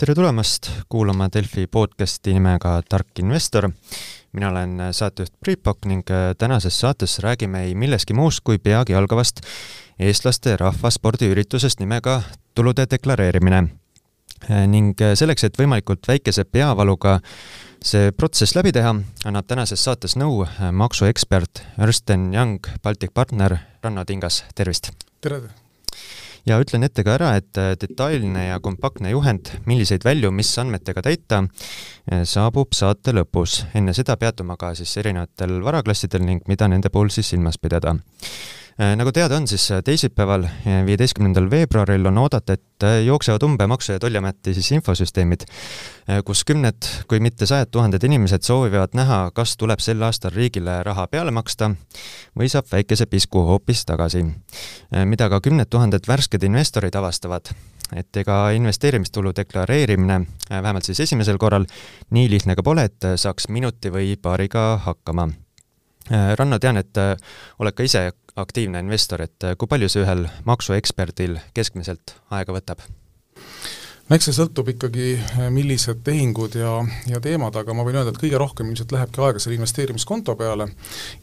tere tulemast kuulama Delfi podcasti nimega Tark investor. mina olen saatejuht Priit Pakk ning tänases saates räägime ei millestki muust kui peagi algavast eestlaste rahvaspordiüritusest nimega tulude deklareerimine. ning selleks, et võimalikult väikese peavaluga see protsess läbi teha, annab tänases saates nõu maksuekspert Ernst Young Baltic partner Ranno Tingas, tervist! tere! Ja ütlen ette ka ära, et äh, detailne ja kompaktne juhend, milliseid välju mis andmetega täita, äh, saabub saate lõpus. enne seda peatuma ka siis erinevatel varaklassidel ning mida nende puhul siis silmas pidada nagu teada on, siis äh, teisipäeval, äh, viieteistkümnendal veebruaril on oodata, et jooksevad umbe Maksu- ja Tolliameti siis infosüsteemid, kus kümned, kui mitte sajad tuhanded inimesed soovivad näha, kas tuleb sel aastal riigile raha peale maksta või saab väikese pisku hoopis tagasi. mida ka kümned tuhanded värsked investorid avastavad, et ega investeerimistulu deklareerimine, vähemalt siis esimesel korral, nii lihtne ka pole, et saaks minuti või paariga hakkama Ranno, tean, et oled ka ise aktiivne investor, et äh, kui palju see ühel maksueksperdil keskmiselt aega võtab? No eks see sõltub ikkagi, äh, millised tehingud ja, ja teemad, aga ma võin öelda, et kõige rohkem ilmselt lähebki aega selle investeerimiskonto peale.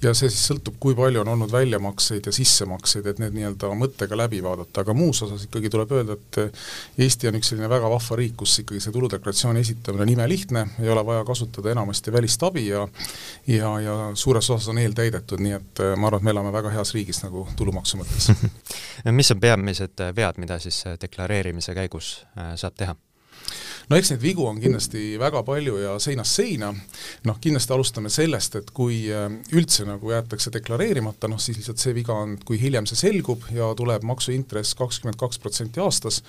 Ja see siis sõltub, kui palju on olnud väljamakseid ja sissemakseid, et need nii-öelda mõttega läbi vaadata, aga muus osas ikkagi tuleb öelda, et äh, Eesti on üks selline väga vahva riik, kus ikkagi see tuludeklaratsiooni esitamine on imelihtne, ei ole vaja kasutada enamasti välist abi ja ja, ja suures osas on eeltäidetud, nii et äh, ma arvan, et me elame väga heas riigis nagu tulumaksu mõttes. Mis on peamised vead, mida siis deklareerimise käigus saab teha? no eks neid vigu on kindlasti väga palju ja seinast seina, noh kindlasti alustame sellest, et kui äh, üldse nagu jäetakse deklareerimata, noh siis lihtsalt see viga on, kui hiljem see selgub ja tuleb maksuintress kakskümmend kaks protsenti aastas,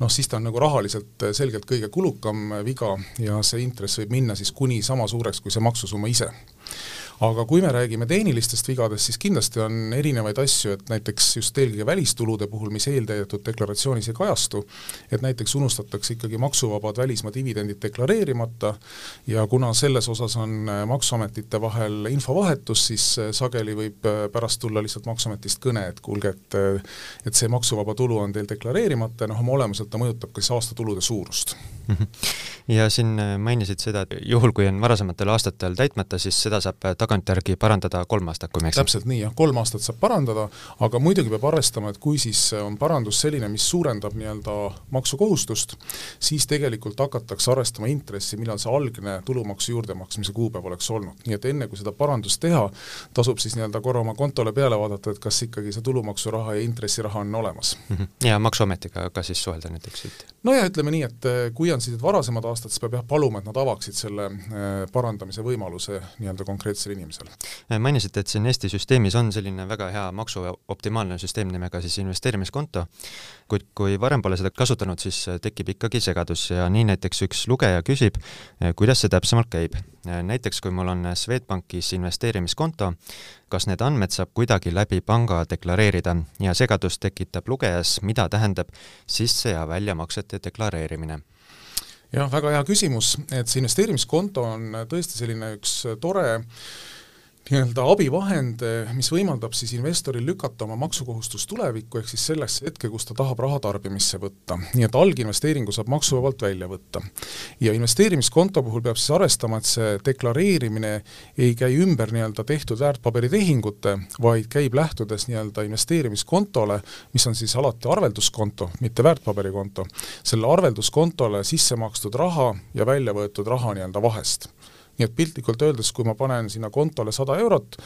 noh siis ta on nagu rahaliselt äh, selgelt kõige kulukam äh, viga ja see intress võib minna siis kuni sama suureks kui see maksusumma ise aga kui me räägime tehnilistest vigadest, siis kindlasti on erinevaid asju, et näiteks just eelkõige välistulude puhul, mis eeltäidetud deklaratsioonis ei kajastu, et näiteks unustatakse ikkagi maksuvabad välismaa dividendid deklareerimata ja kuna selles osas on äh, Maksuametite vahel infovahetus, siis äh, sageli võib äh, pärast tulla lihtsalt Maksuametist kõne, et kuulge, et et see maksuvaba tulu on teil deklareerimata ja noh, oma olemuselt ta mõjutab ka siis aastatulude suurust Mhm. ja siin mainisid seda, et juhul, kui on varasematel aastatel täitmata, siis seda saab äh, tagantjärgi parandada kolm aastat, kui ma ei eksi? täpselt nii, jah, kolm aastat saab parandada, aga muidugi peab arvestama, et kui siis on parandus selline, mis suurendab nii-öelda maksukohustust, siis tegelikult hakatakse arvestama intressi, millal see algne tulumaksu juurdemaksmise kuupäev oleks olnud. nii et enne, kui seda parandust teha, tasub siis nii-öelda korra oma kontole peale vaadata, et kas ikkagi see tulumaksuraha ja intressiraha on olemas mm. -hmm. ja Maksuametiga ka siis suhelda näiteks, et no ja ütleme nii, et kui on siis need varasemad aastad, siis peab jah paluma, et nad avaksid selle äh, parandamise võimaluse nii-öelda konkreetsele inimesele. Äh, mainisite, et siin Eesti süsteemis on selline väga hea maksu optimaalne süsteem nimega siis investeerimiskonto, kuid kui varem pole seda kasutanud, siis äh, tekib ikkagi segadus ja nii näiteks üks lugeja küsib, kuidas see täpsemalt käib. näiteks kui mul on Swedbankis investeerimiskonto, kas need andmed saab kuidagi läbi panga deklareerida ja segadust tekitab lugejas, mida tähendab sisse- ja väljamaksete deklareerimine jah, väga hea küsimus, et see investeerimiskonto on tõesti selline üks tore nii-öelda abivahend, mis võimaldab siis investoril lükata oma maksukohustus tulevikku, ehk siis sellesse hetke, kus ta tahab raha tarbimisse võtta. nii et alginvesteeringu saab maksuvabalt välja võtta. ja investeerimiskonto puhul peab siis arvestama, et see deklareerimine ei käi ümber nii-öelda tehtud väärtpaberitehingute, vaid käib lähtudes nii-öelda investeerimiskontole, mis on siis alati arvelduskonto, mitte väärtpaberikonto, selle arvelduskontole sisse makstud raha ja välja võetud raha nii-öelda vahest nii et piltlikult öeldes, kui ma panen sinna kontole sada eurot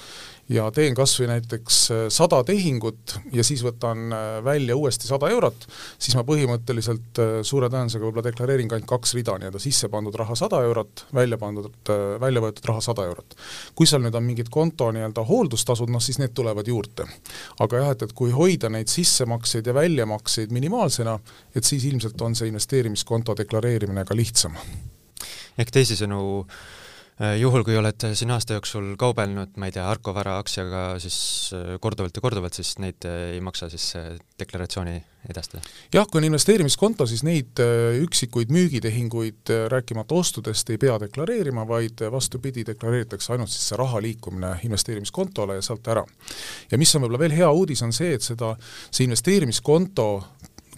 ja teen kas või näiteks äh, sada tehingut ja siis võtan äh, välja uuesti sada eurot, siis ma põhimõtteliselt äh, suure tõenäosusega võib-olla deklareerin ainult kaks rida, nii-öelda sisse pandud raha sada eurot, välja pandud, välja võetud raha sada eurot. kui seal nüüd on mingid konto nii-öelda hooldustasud, noh siis need tulevad juurde. aga jah, et, et kui hoida neid sissemakseid ja väljamakseid minimaalsena, et siis ilmselt on see investeerimiskonto deklareerimine ka lihtsam. ehk teisisõnu Äh, juhul, kui oled siin aasta jooksul kaubelnud, ma ei tea, Arko Vara aktsiaga siis äh, korduvalt ja korduvalt, siis neid äh, ei maksa siis deklaratsiooni edastada? jah, kui on investeerimiskonto, siis neid üksikuid müügitehinguid, rääkimata ostudest, ei pea deklareerima, vaid vastupidi, deklareeritakse ainult siis see raha liikumine investeerimiskontole ja sealt ära. ja mis on võib-olla veel hea uudis, on see, et seda, see investeerimiskonto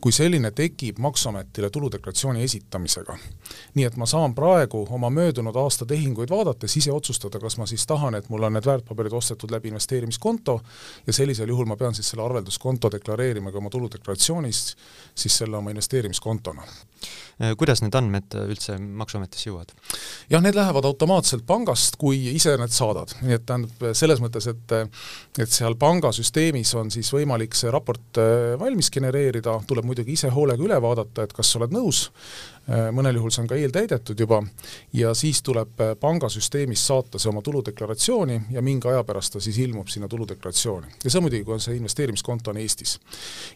kui selline tekib Maksuametile tuludeklaratsiooni esitamisega. nii et ma saan praegu oma möödunud aasta tehinguid vaadates ise otsustada, kas ma siis tahan, et mul on need väärtpaberid ostetud läbi investeerimiskonto ja sellisel juhul ma pean siis selle arvelduskonto deklareerima ka oma tuludeklaratsioonis siis selle oma investeerimiskontona Äh, kuidas need andmed üldse Maksuametisse jõuavad? jah, need lähevad automaatselt pangast, kui ise need saadad, nii et tähendab selles mõttes, et et seal pangasüsteemis on siis võimalik see raport äh, valmis genereerida, tuleb muidugi ise hoolega üle vaadata, et kas sa oled nõus, Äh, mõnel juhul see on ka eeltäidetud juba, ja siis tuleb äh, pangasüsteemis saata see oma tuludeklaratsiooni ja mingi aja pärast ta siis ilmub sinna tuludeklaratsiooni. ja see muidugi, kui on see investeerimiskonto on Eestis.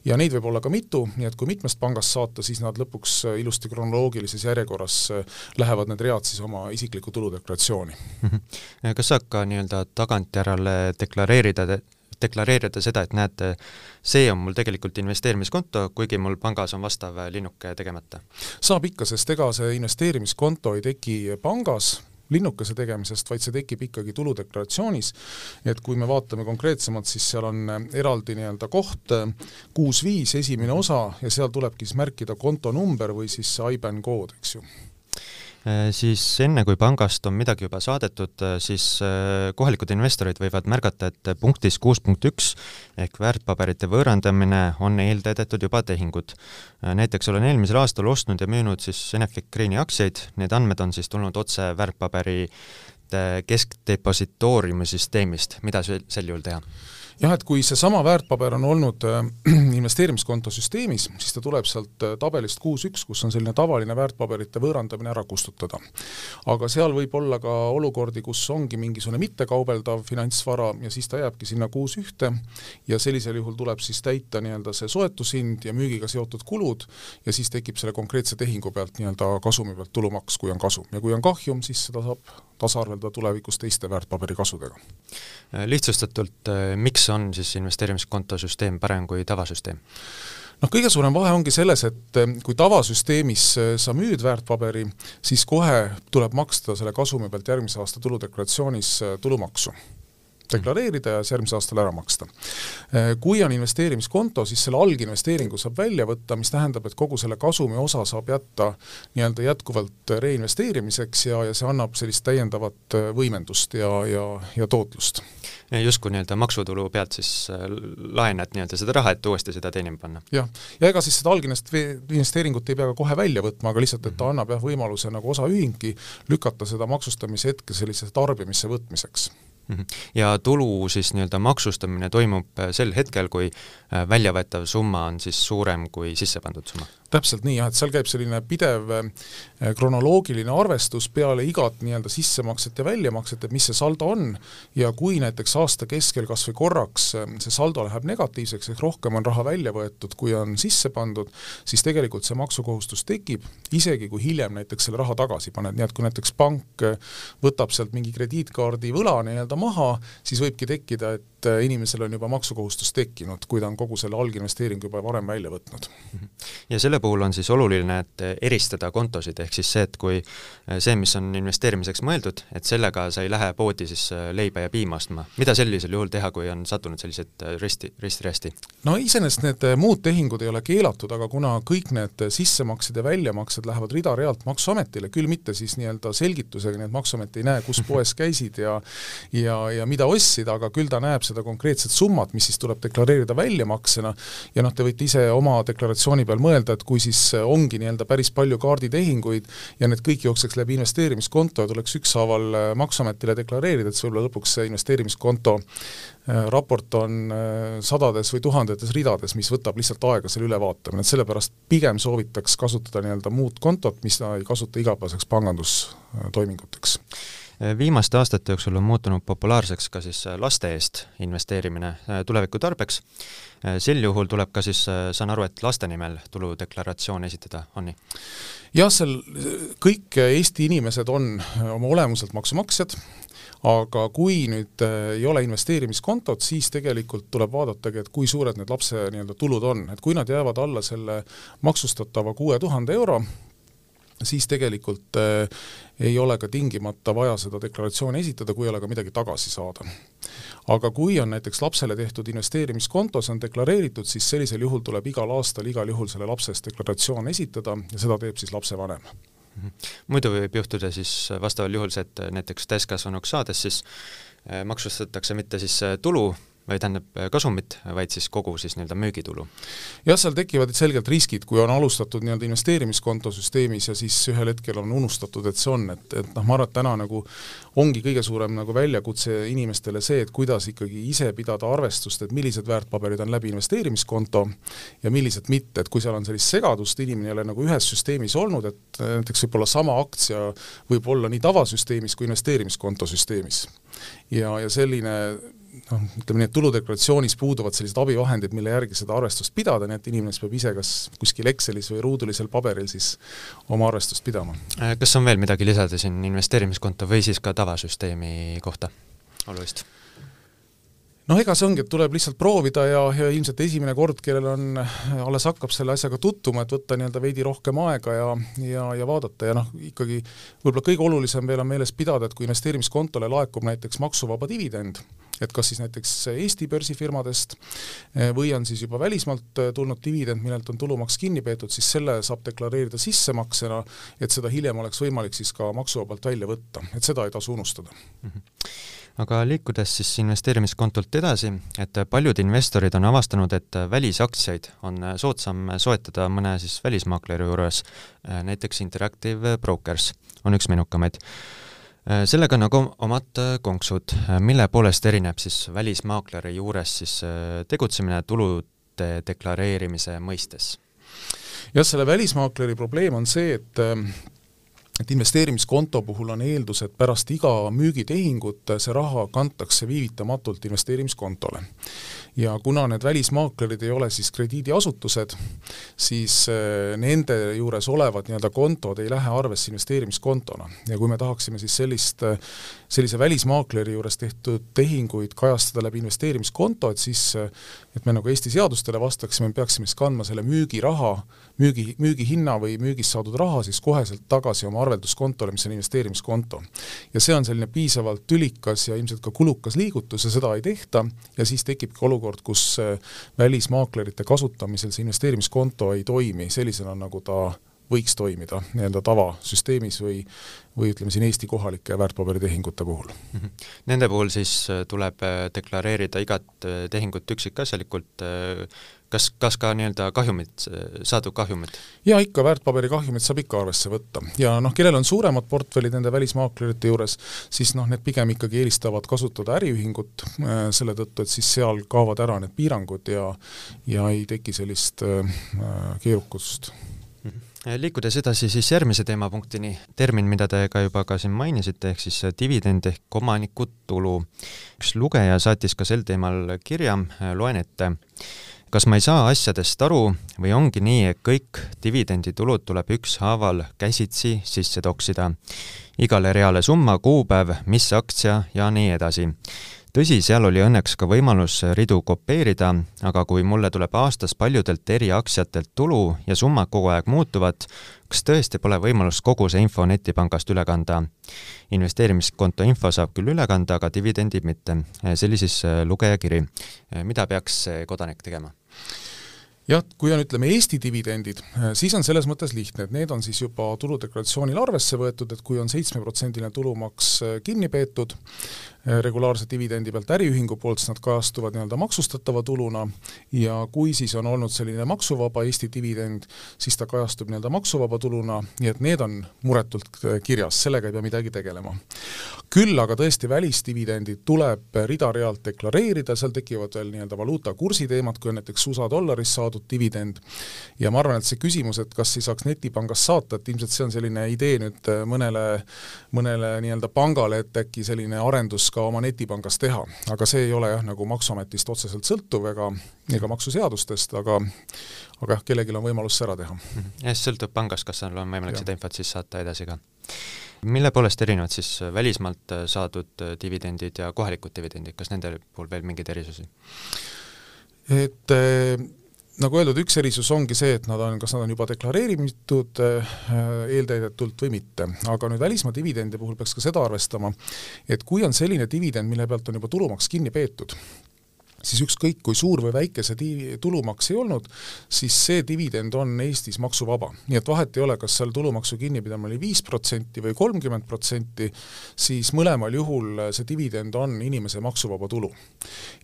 ja neid võib olla ka mitu, nii et kui mitmest pangast saata, siis nad lõpuks äh, ilusti kronoloogilises järjekorras lähevad need read siis oma isiklikku tuludeklaratsiooni. Kas saab ka nii-öelda tagantjärele deklareerida deklareerida seda, et näete, see on mul tegelikult investeerimiskonto, kuigi mul pangas on vastav linnuke tegemata? saab ikka, sest ega see investeerimiskonto ei teki pangas, linnukese tegemisest, vaid see tekib ikkagi tuludeklaratsioonis, et kui me vaatame konkreetsemalt, siis seal on eraldi nii-öelda koht kuus viis, esimene osa, ja seal tulebki siis märkida kontonumber või siis see IBAN kood, eks ju siis enne, kui pangast on midagi juba saadetud, äh, siis äh, kohalikud investorid võivad märgata, et punktis kuus punkt üks ehk väärtpaberite võõrandamine on eeltäidetud juba tehingud. näiteks olen eelmisel aastal ostnud ja müünud siis Enefit Greeni aktsiaid, need andmed on siis tulnud otse väärtpaberite keskdepositooriumi süsteemist, mida sel juhul teha? Jah, et kui seesama väärtpaber on olnud äh, investeerimiskonto süsteemis, siis ta tuleb sealt äh, tabelist kuus üks, kus on selline tavaline väärtpaberite võõrandamine ära kustutada. aga seal võib olla ka olukordi, kus ongi mingisugune mittekaubeldav finantsvara ja siis ta jääbki sinna kuus ühte ja sellisel juhul tuleb siis täita nii-öelda see soetushind ja müügiga seotud kulud ja siis tekib selle konkreetse tehingu pealt nii-öelda kasumi pealt tulumaks, kui on kasum ja kui on kahjum, siis seda saab tasaarveldada tulevikus teiste väärtpaberikasudega. lihtsustatult, miks on siis investeerimiskonto süsteem parem kui tavasüsteem? noh, kõige suurem vahe ongi selles, et eh, kui tavasüsteemis eh, sa müüd väärtpaberi, siis kohe tuleb maksta selle kasumi pealt järgmise aasta tuludeklaratsioonis eh, tulumaksu deklareerida ja siis järgmisel aastal ära maksta. Äh, kui on investeerimiskonto, siis selle alginvesteeringu saab välja võtta, mis tähendab, et kogu selle kasumi osa saab jätta nii-öelda jätkuvalt reinvesteerimiseks ja, ja see annab sellist täiendavat äh, võimendust ja, ja, ja tootlust. justkui nii-öelda maksutulu pealt siis äh, laenad nii-öelda seda raha, et uuesti seda teenima panna? jah, ja ega siis seda alginvesteeringut ei pea ka kohe välja võtma, aga lihtsalt, et ta annab jah, võimaluse nagu osaühingi lükata seda maksustamise hetke sellise tarbimisse võtmiseks. Ja tulu siis nii-öelda maksustamine toimub äh, sel hetkel, kui äh, väljavõetav summa on siis suurem kui sisse pandud summa? täpselt nii jah, et seal käib selline pidev äh, kronoloogiline arvestus peale igat nii-öelda sissemakset ja väljamakset, et mis see saldo on. Ja kui näiteks aasta keskel kas või korraks see saldo läheb negatiivseks, ehk rohkem on raha välja võetud, kui on sisse pandud, siis tegelikult see maksukohustus tekib, isegi kui hiljem näiteks selle raha tagasi paned, nii et kui näiteks pank võtab sealt mingi krediitkaardi võla nii-öelda maha, siis võibki tekkida, et äh, inimesel on juba maksukohustus tekkinud, kui ta on kogu selle alginvesteeringu juba varem välja võtnud. ja selle puhul on siis oluline, et eristada kontosid, ehk siis see, et kui äh, see, mis on investeerimiseks mõeldud, et sellega sa ei lähe poodi siis äh, leiba ja piima ostma. mida sellisel juhul teha, kui on sattunud sellised risti, risti-rästi? no iseenesest need muud tehingud ei ole keelatud, aga kuna kõik need sissemaksed ja väljamaksed lähevad rida-realt Maksuametile, küll mitte siis nii-öelda selgitusega, nii et Maksuamet ei näe, kus poes käisid ja ja, ja mida ostsid, aga küll ta näeb seda konkreetset summat, mis siis tuleb deklareerida väljamaksena. Ja noh, te võite ise oma deklaratsiooni peal mõelda, et kui siis ongi nii-öelda päris palju kaarditehinguid ja need kõik jookseks läbi investeerimiskonto ja tuleks ükshaaval äh, Maksuametile deklareerida, et siis võib-olla lõpuks see investeerimiskonto äh, raport on äh, sadades või tuhandetes ridades, mis võtab lihtsalt aega selle ülevaatamine, et sellepärast pigem soovitaks kasutada nii-öelda muud kontot, mis ei kasuta igapäevaseks pangandustoiminguteks viimaste aastate jooksul on muutunud populaarseks ka siis äh, laste eest investeerimine äh, tuleviku tarbeks. Äh, sel juhul tuleb ka siis, saan aru, et laste nimel tuludeklaratsioon esitada, on nii? jah, seal kõik Eesti inimesed on oma olemuselt maksumaksjad, aga kui nüüd ei ole investeerimiskontot, siis tegelikult tuleb vaadatagi, et kui suured need lapse nii-öelda tulud on, et kui nad jäävad alla selle maksustatava kuue tuhande euro, siis tegelikult äh, ei ole ka tingimata vaja seda deklaratsiooni esitada, kui ei ole ka midagi tagasi saada. aga kui on näiteks lapsele tehtud investeerimiskonto, see on deklareeritud, siis sellisel juhul tuleb igal aastal igal juhul selle lapse eest deklaratsioon esitada ja seda teeb siis lapsevanem mhm. muidu võib juhtuda siis vastaval juhul see, et näiteks täiskasvanuks saades siis äh, maksustatakse mitte siis äh, tulu, või tähendab äh, kasumit, vaid siis kogu siis nii-öelda müügitulu? jah, seal tekivad selgelt riskid, kui on alustatud nii-öelda investeerimiskonto süsteemis ja siis ühel hetkel on unustatud, et see on, et, et noh, ma arvan, et täna nagu ongi kõige suurem nagu väljakutse inimestele see, et kuidas ikkagi ise pidada arvestust, et millised väärtpaberid on läbi investeerimiskonto ja millised mitte, et kui seal on sellist segadust, inimene ei ole nagu ühes süsteemis olnud, et näiteks võib-olla sama aktsia võib olla nii tavasüsteemis kui investeerimiskonto süsteemis. ja, ja selline noh, ütleme nii, et tuludeklaratsioonis puuduvad sellised abivahendid, mille järgi seda arvestust pidada, nii et inimene siis peab ise kas kuskil Excelis või ruudulisel paberil siis oma arvestust pidama. Äh, kas on veel midagi lisada siin investeerimiskonto või siis ka tavasüsteemi kohta olulist? noh, ega see ongi, et tuleb lihtsalt proovida ja, ja ilmselt esimene kord, kellel on, alles hakkab selle asjaga tutvuma, et võtta nii-öelda veidi rohkem aega ja, ja, ja vaadata ja noh, ikkagi võib-olla kõige olulisem veel on meeles pidada, et kui investeerimiskontole laekub näiteks maksuvaba dividend, et kas siis näiteks Eesti börsifirmadest eh, või on siis juba välismaalt eh, tulnud dividend, millelt on tulumaks kinni peetud, siis selle saab deklareerida sissemaksena, et seda hiljem oleks võimalik siis ka maksuvabalt välja võtta, et seda ei tasu unustada. Mm. -hmm aga liikudes siis investeerimiskontolt edasi, et paljud investorid on avastanud, et välisaktsiaid on soodsam soetada mõne siis välismaakleri juures, näiteks Interactive Brokers. On üks menukamaid Äh, sellega nagu omad äh, konksud, äh, mille poolest erineb siis välismaakleri juures siis tegutsemine tulude deklareerimise mõistes? jah, selle välismaakleri probleem on see, et et investeerimiskonto puhul on eeldus, et pärast iga müügitehingut see raha kantakse viivitamatult investeerimiskontole. Ja kuna need välismaaklerid ei ole siis krediidiasutused, siis äh, nende juures olevad nii-öelda kontod ei lähe arvesse investeerimiskontona. Ja kui me tahaksime siis sellist, äh, sellise välismaakleri juures tehtud tehinguid kajastada läbi investeerimiskonto, et siis äh, et me nagu Eesti seadustele vastaksime, me peaksime siis kandma selle müügiraha, müügi, müügihinna või müügist saadud raha siis koheselt tagasi oma arvelduskontole, mis on investeerimiskonto. ja see on selline piisavalt tülikas ja ilmselt ka kulukas liigutus ja seda ei tehta ja siis tekibki olukord, kus äh, välismaaklerite kasutamisel see investeerimiskonto ei toimi sellisena, nagu ta võiks toimida nii-öelda tavasüsteemis või või ütleme siin Eesti kohalike väärtpaberitehingute puhul mm. -hmm. Nende puhul siis äh, tuleb äh, deklareerida igat tehingut üksikasjalikult, kas, kas ka nii-öelda kahjumit, saadud kahjumit? jaa, ikka, väärtpaberi kahjumit saab ikka arvesse võtta ja noh, kellel on suuremad portfellid nende välismaaklerite juures, siis noh, need pigem ikkagi eelistavad kasutada äriühingut äh, selle tõttu, et siis seal kaovad ära need piirangud ja ja ei teki sellist äh, keerukust. Liikudes edasi siis järgmise teemapunktini, termin, mida te ka juba ka siin mainisite, ehk siis dividend ehk omanikutulu. üks lugeja saatis ka sel teemal kirja, loen ette kas ma ei saa asjadest aru või ongi nii, et kõik dividenditulud tuleb ükshaaval käsitsi sisse toksida? igale reale summa, kuupäev, mis aktsia ja nii edasi tõsi, seal oli õnneks ka võimalus ridu kopeerida, aga kui mulle tuleb aastas paljudelt eri aktsiatelt tulu ja summad kogu aeg muutuvad, kas tõesti pole võimalust kogu see info netipangast üle kanda? investeerimiskonto info saab küll üle kanda, aga dividendid mitte. see oli siis lugeja kiri. mida peaks kodanik tegema? jah, kui on, ütleme, Eesti dividendid, siis on selles mõttes lihtne, et need on siis juba tuludeklaratsioonil arvesse võetud, et kui on seitsmeprotsendiline tulumaks kinni peetud, Äh, regulaarse dividendi pealt äriühingu poolt, siis nad kajastuvad nii-öelda maksustatava tuluna. Ja kui siis on olnud selline maksuvaba Eesti dividend, siis ta kajastub nii-öelda maksuvaba tuluna, nii et need on muretult äh, kirjas, sellega ei pea midagi tegelema. küll aga tõesti välisdividendid tuleb rida-realt deklareerida, seal tekivad veel nii-öelda valuutakursi teemad, kui on näiteks USA dollarist saadud dividend, ja ma arvan, et see küsimus, et kas ei saaks netipangast saata, et ilmselt see on selline idee nüüd äh, mõnele, mõnele nii-öelda pangale, et äkki selline arendus ka oma netipangas teha, aga see ei ole jah, nagu Maksuametist otseselt sõltuv ega, ega maksuseadustest, aga aga jah, kellelgi on võimalus see ära teha. Mhm. jah, see sõltub pangast, kas seal on võimalik ja. seda infot siis saata edasi ka. mille poolest erinevad siis välismaalt saadud dividendid ja kohalikud dividendid, kas nende puhul veel mingeid erisusi? et nagu öeldud, üks erisus ongi see, et nad on, kas nad on juba deklareeritud äh, eeltäidetult või mitte. aga nüüd välismaa dividendi puhul peaks ka seda arvestama, et kui on selline dividend, mille pealt on juba tulumaks kinni peetud, siis ükskõik, kui suur või väike see di-, tulumaks ei olnud, siis see dividend on Eestis maksuvaba. nii et vahet ei ole, kas seal tulumaksu kinnipidamine oli viis protsenti või kolmkümmend protsenti, siis mõlemal juhul see dividend on inimese maksuvaba tulu.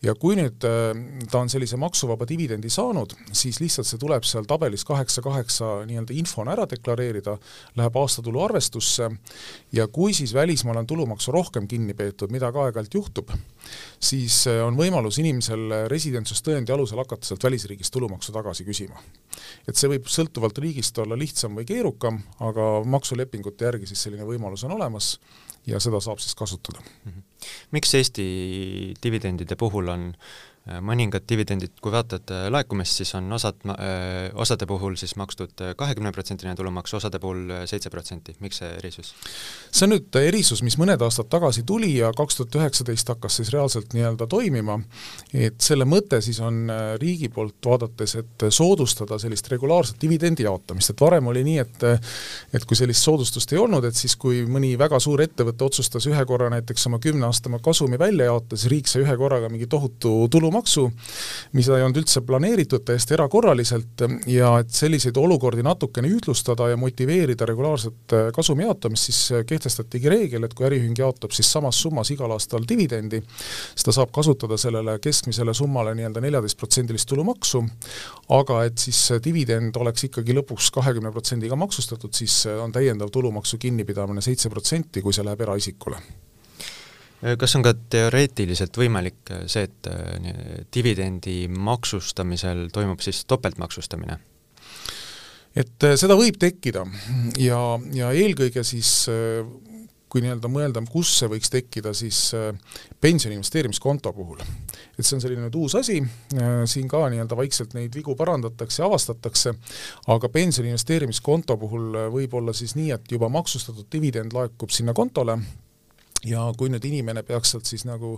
ja kui nüüd äh, ta on sellise maksuvaba dividendi saanud, siis lihtsalt see tuleb seal tabelis kaheksa kaheksa nii-öelda infona ära deklareerida, läheb aastatulu arvestusse ja kui siis välismaal on tulumaksu rohkem kinni peetud, mida ka aeg-ajalt juhtub, siis äh, on võimalus inimesel residentsustõendi alusel hakata sealt välisriigist tulumaksu tagasi küsima. et see võib sõltuvalt riigist olla lihtsam või keerukam, aga maksulepingute järgi siis selline võimalus on olemas ja seda saab siis kasutada. Mhm. miks Eesti dividendide puhul on Äh, mõningad dividendid, kui vaatad äh, laekumist, siis on osad, osade puhul siis makstud kahekümneprotsendine tulumaks, osade puhul seitse protsenti, miks see erisus? see on nüüd erisus, mis mõned aastad tagasi tuli ja kaks tuhat üheksateist hakkas siis reaalselt nii-öelda toimima, et selle mõte siis on riigi poolt vaadates, et soodustada sellist regulaarset dividendi jaotamist, et varem oli nii, et et kui sellist soodustust ei olnud, et siis kui mõni väga suur ettevõte otsustas ühe korra näiteks oma kümne aasta kasumi välja jaotada, siis riik sai ühe korraga mingi tohutu tulumaksu, maksu, mis ei olnud üldse planeeritud, täiesti erakorraliselt, ja et selliseid olukordi natukene ühtlustada ja motiveerida regulaarset äh, kasumi jaotamist, siis äh, kehtestatigi reegel, et kui äriühing jaotab siis samas summas igal aastal dividendi, siis ta saab kasutada sellele keskmisele summale nii-öelda neljateistprotsendilist tulumaksu, aga et siis dividend oleks ikkagi lõpuks kahekümne protsendiga maksustatud, siis äh, on täiendav tulumaksu kinnipidamine seitse protsenti, kui see läheb eraisikule. Äh, kas on ka teoreetiliselt võimalik äh, see, et äh, dividendi maksustamisel toimub siis topeltmaksustamine? et seda võib tekkida ja, ja eelkõige siis kui nii-öelda mõelda, kus see võiks tekkida, siis pensioni investeerimiskonto puhul. et see on selline nüüd uus asi, siin ka nii-öelda vaikselt neid vigu parandatakse avastatakse, aga pensioni investeerimiskonto puhul võib olla siis nii, et juba maksustatud dividend laekub sinna kontole, ja kui nüüd inimene peaks sealt siis nagu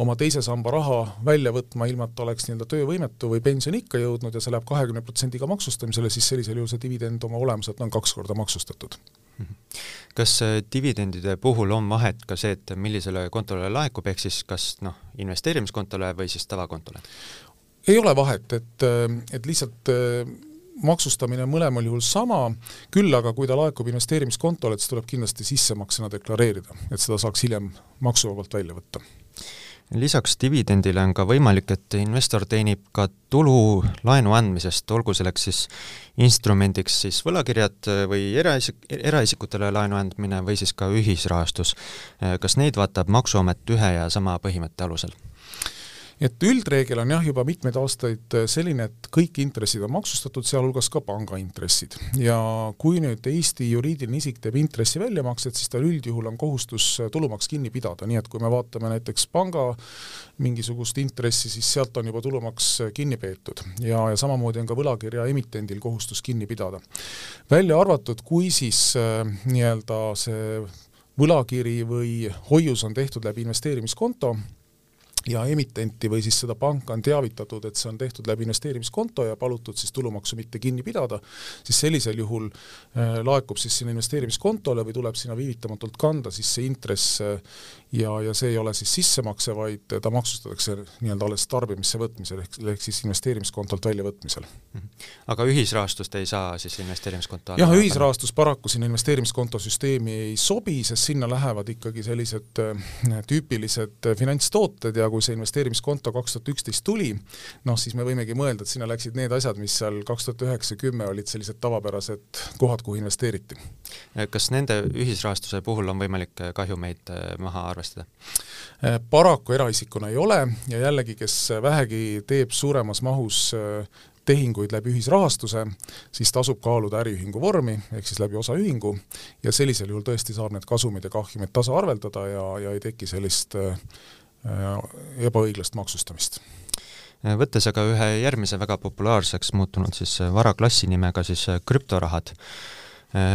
oma teise samba raha välja võtma, ilma et ta oleks nii-öelda töövõimetu või pensioniikka jõudnud ja see läheb kahekümne protsendiga maksustamisele, siis sellisel juhul see dividend oma olemuselt on kaks korda maksustatud. Mhm. kas äh, dividendide puhul on vahet ka see, et millisele kontole laekub, ehk siis kas noh, investeerimiskontole või siis tavakontole? ei ole vahet, et, äh, et lihtsalt äh, maksustamine on mõlemal juhul sama, küll aga kui ta laekub investeerimiskontole, siis tuleb kindlasti sissemaksena deklareerida, et seda saaks hiljem maksuvabalt välja võtta lisaks dividendile on ka võimalik, et investor teenib ka tulu laenu andmisest, olgu selleks siis instrumendiks siis võlakirjad või eraisik, eraisikutele laenu andmine või siis ka ühisrahastus. kas neid vaatab Maksuamet ühe ja sama põhimõtte alusel? Et üldreegel on jah, juba mitmeid aastaid selline, et kõik intressid on maksustatud, sealhulgas ka pangaintressid. ja kui nüüd Eesti juriidiline isik teeb intressi väljamakset, siis tal üldjuhul on kohustus tulumaks kinni pidada, nii et kui me vaatame näiteks panga mingisugust intressi, siis sealt on juba tulumaks kinni peetud ja, ja samamoodi on ka võlakirja emitendil kohustus kinni pidada. välja arvatud, kui siis äh, nii-öelda see võlakiri või hoius on tehtud läbi investeerimiskonto, ja emitenti või siis seda panka on teavitatud, et see on tehtud läbi investeerimiskonto ja palutud siis tulumaksu mitte kinni pidada, siis sellisel juhul äh, laekub siis sinna investeerimiskontole või tuleb sinna viivitamatult kanda siis see intress ja, ja see ei ole siis sissemakse, vaid ta maksustatakse nii-öelda alles tarbimisse võtmisel, ehk, ehk siis investeerimiskontolt väljavõtmisel. -hmm. aga ühisrahastust ei saa siis investeerimiskonto jah, ühisrahastus paraku sinna investeerimiskonto süsteemi ei sobi, sest sinna lähevad ikkagi sellised äh, tüüpilised äh, finantstooted ja kui see investeerimiskonto kaks tuhat üksteist tuli, noh siis me võimegi mõelda, et sinna läksid need asjad, mis seal kaks tuhat üheksa, kümme olid sellised tavapärased kohad, kuhu investeeriti. kas nende ühisrahastuse puhul on võimalik kahjumeid äh, maha arvestada? Äh, paraku eraisikuna ei ole ja jällegi, kes vähegi teeb suuremas mahus tehinguid läbi ühisrahastuse, siis tasub kaaluda äriühingu vormi, ehk siis läbi osaühingu, ja sellisel juhul tõesti saab need kasumid ja kahjumid tasaarveldada ja, ja ei teki sellist ebaõiglast maksustamist võttes aga ühe järgmise väga populaarseks muutunud siis varaklassi nimega siis krüptorahad,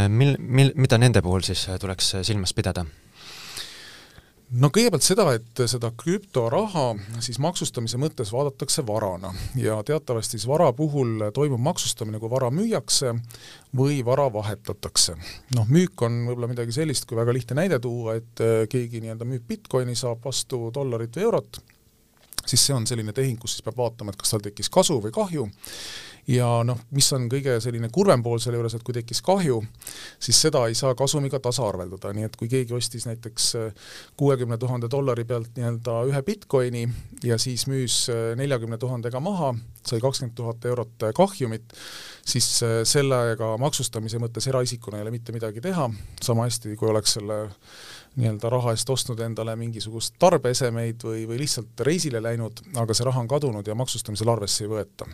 mil, mil, mida nende puhul siis tuleks silmas pidada? No kõigepealt seda, et seda krüptoraha siis maksustamise mõttes vaadatakse varana ja teatavasti siis vara puhul toimub maksustamine, kui vara müüakse või vara vahetatakse. noh, müük on võib-olla midagi sellist, kui väga lihtne näide tuua, et keegi nii-öelda müüb Bitcoini, saab vastu dollarit või eurot, siis see on selline tehing, kus siis peab vaatama, et kas tal tekkis kasu või kahju ja noh, mis on kõige selline kurvem pool selle juures, et kui tekkis kahju, siis seda ei saa kasumiga tasaarveldada, nii et kui keegi ostis näiteks äh, kuuekümne tuhande dollari pealt nii-öelda ühe Bitcoini ja siis müüs äh, neljakümne tuhandega maha, sai kakskümmend tuhat eurot äh, kahjumit, siis sellega maksustamise mõttes eraisikuna ei ole mitte midagi teha, sama hästi, kui oleks selle nii-öelda raha eest ostnud endale mingisugust tarbeesemeid või, või lihtsalt reisile läinud, aga see raha on kadunud ja maksustamisel arvesse ei võeta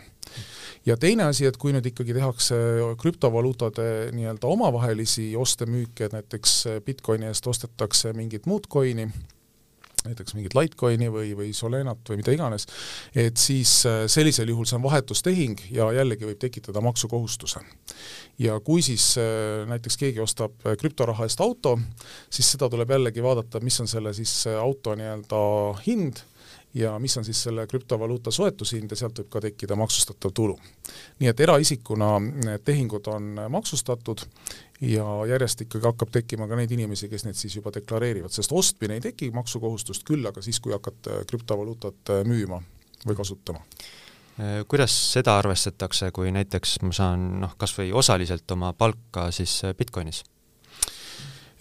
ja teine asi, et kui nüüd ikkagi tehakse krüptovaluutade nii-öelda omavahelisi oste-müüke, et näiteks Bitcoini eest ostetakse mingit muud coin'i, näiteks mingit Litecoini või, või Solenat või mida iganes, et siis äh, sellisel juhul see on vahetustehing ja jällegi võib tekitada maksukohustuse. ja kui siis äh, näiteks keegi ostab äh, krüptoraha eest auto, siis seda tuleb jällegi vaadata, mis on selle siis auto nii-öelda hind ja mis on siis selle krüptovaluuta soetushind ja sealt võib ka tekkida maksustatav tulu. nii et eraisikuna need tehingud on maksustatud ja järjest ikkagi hakkab tekkima ka neid inimesi, kes neid siis juba deklareerivad, sest ostmine ei teki maksukohustust, küll aga siis, kui hakata krüptovaluutat müüma või kasutama kuidas seda arvestatakse, kui näiteks ma saan noh, kas või osaliselt oma palka siis Bitcoinis?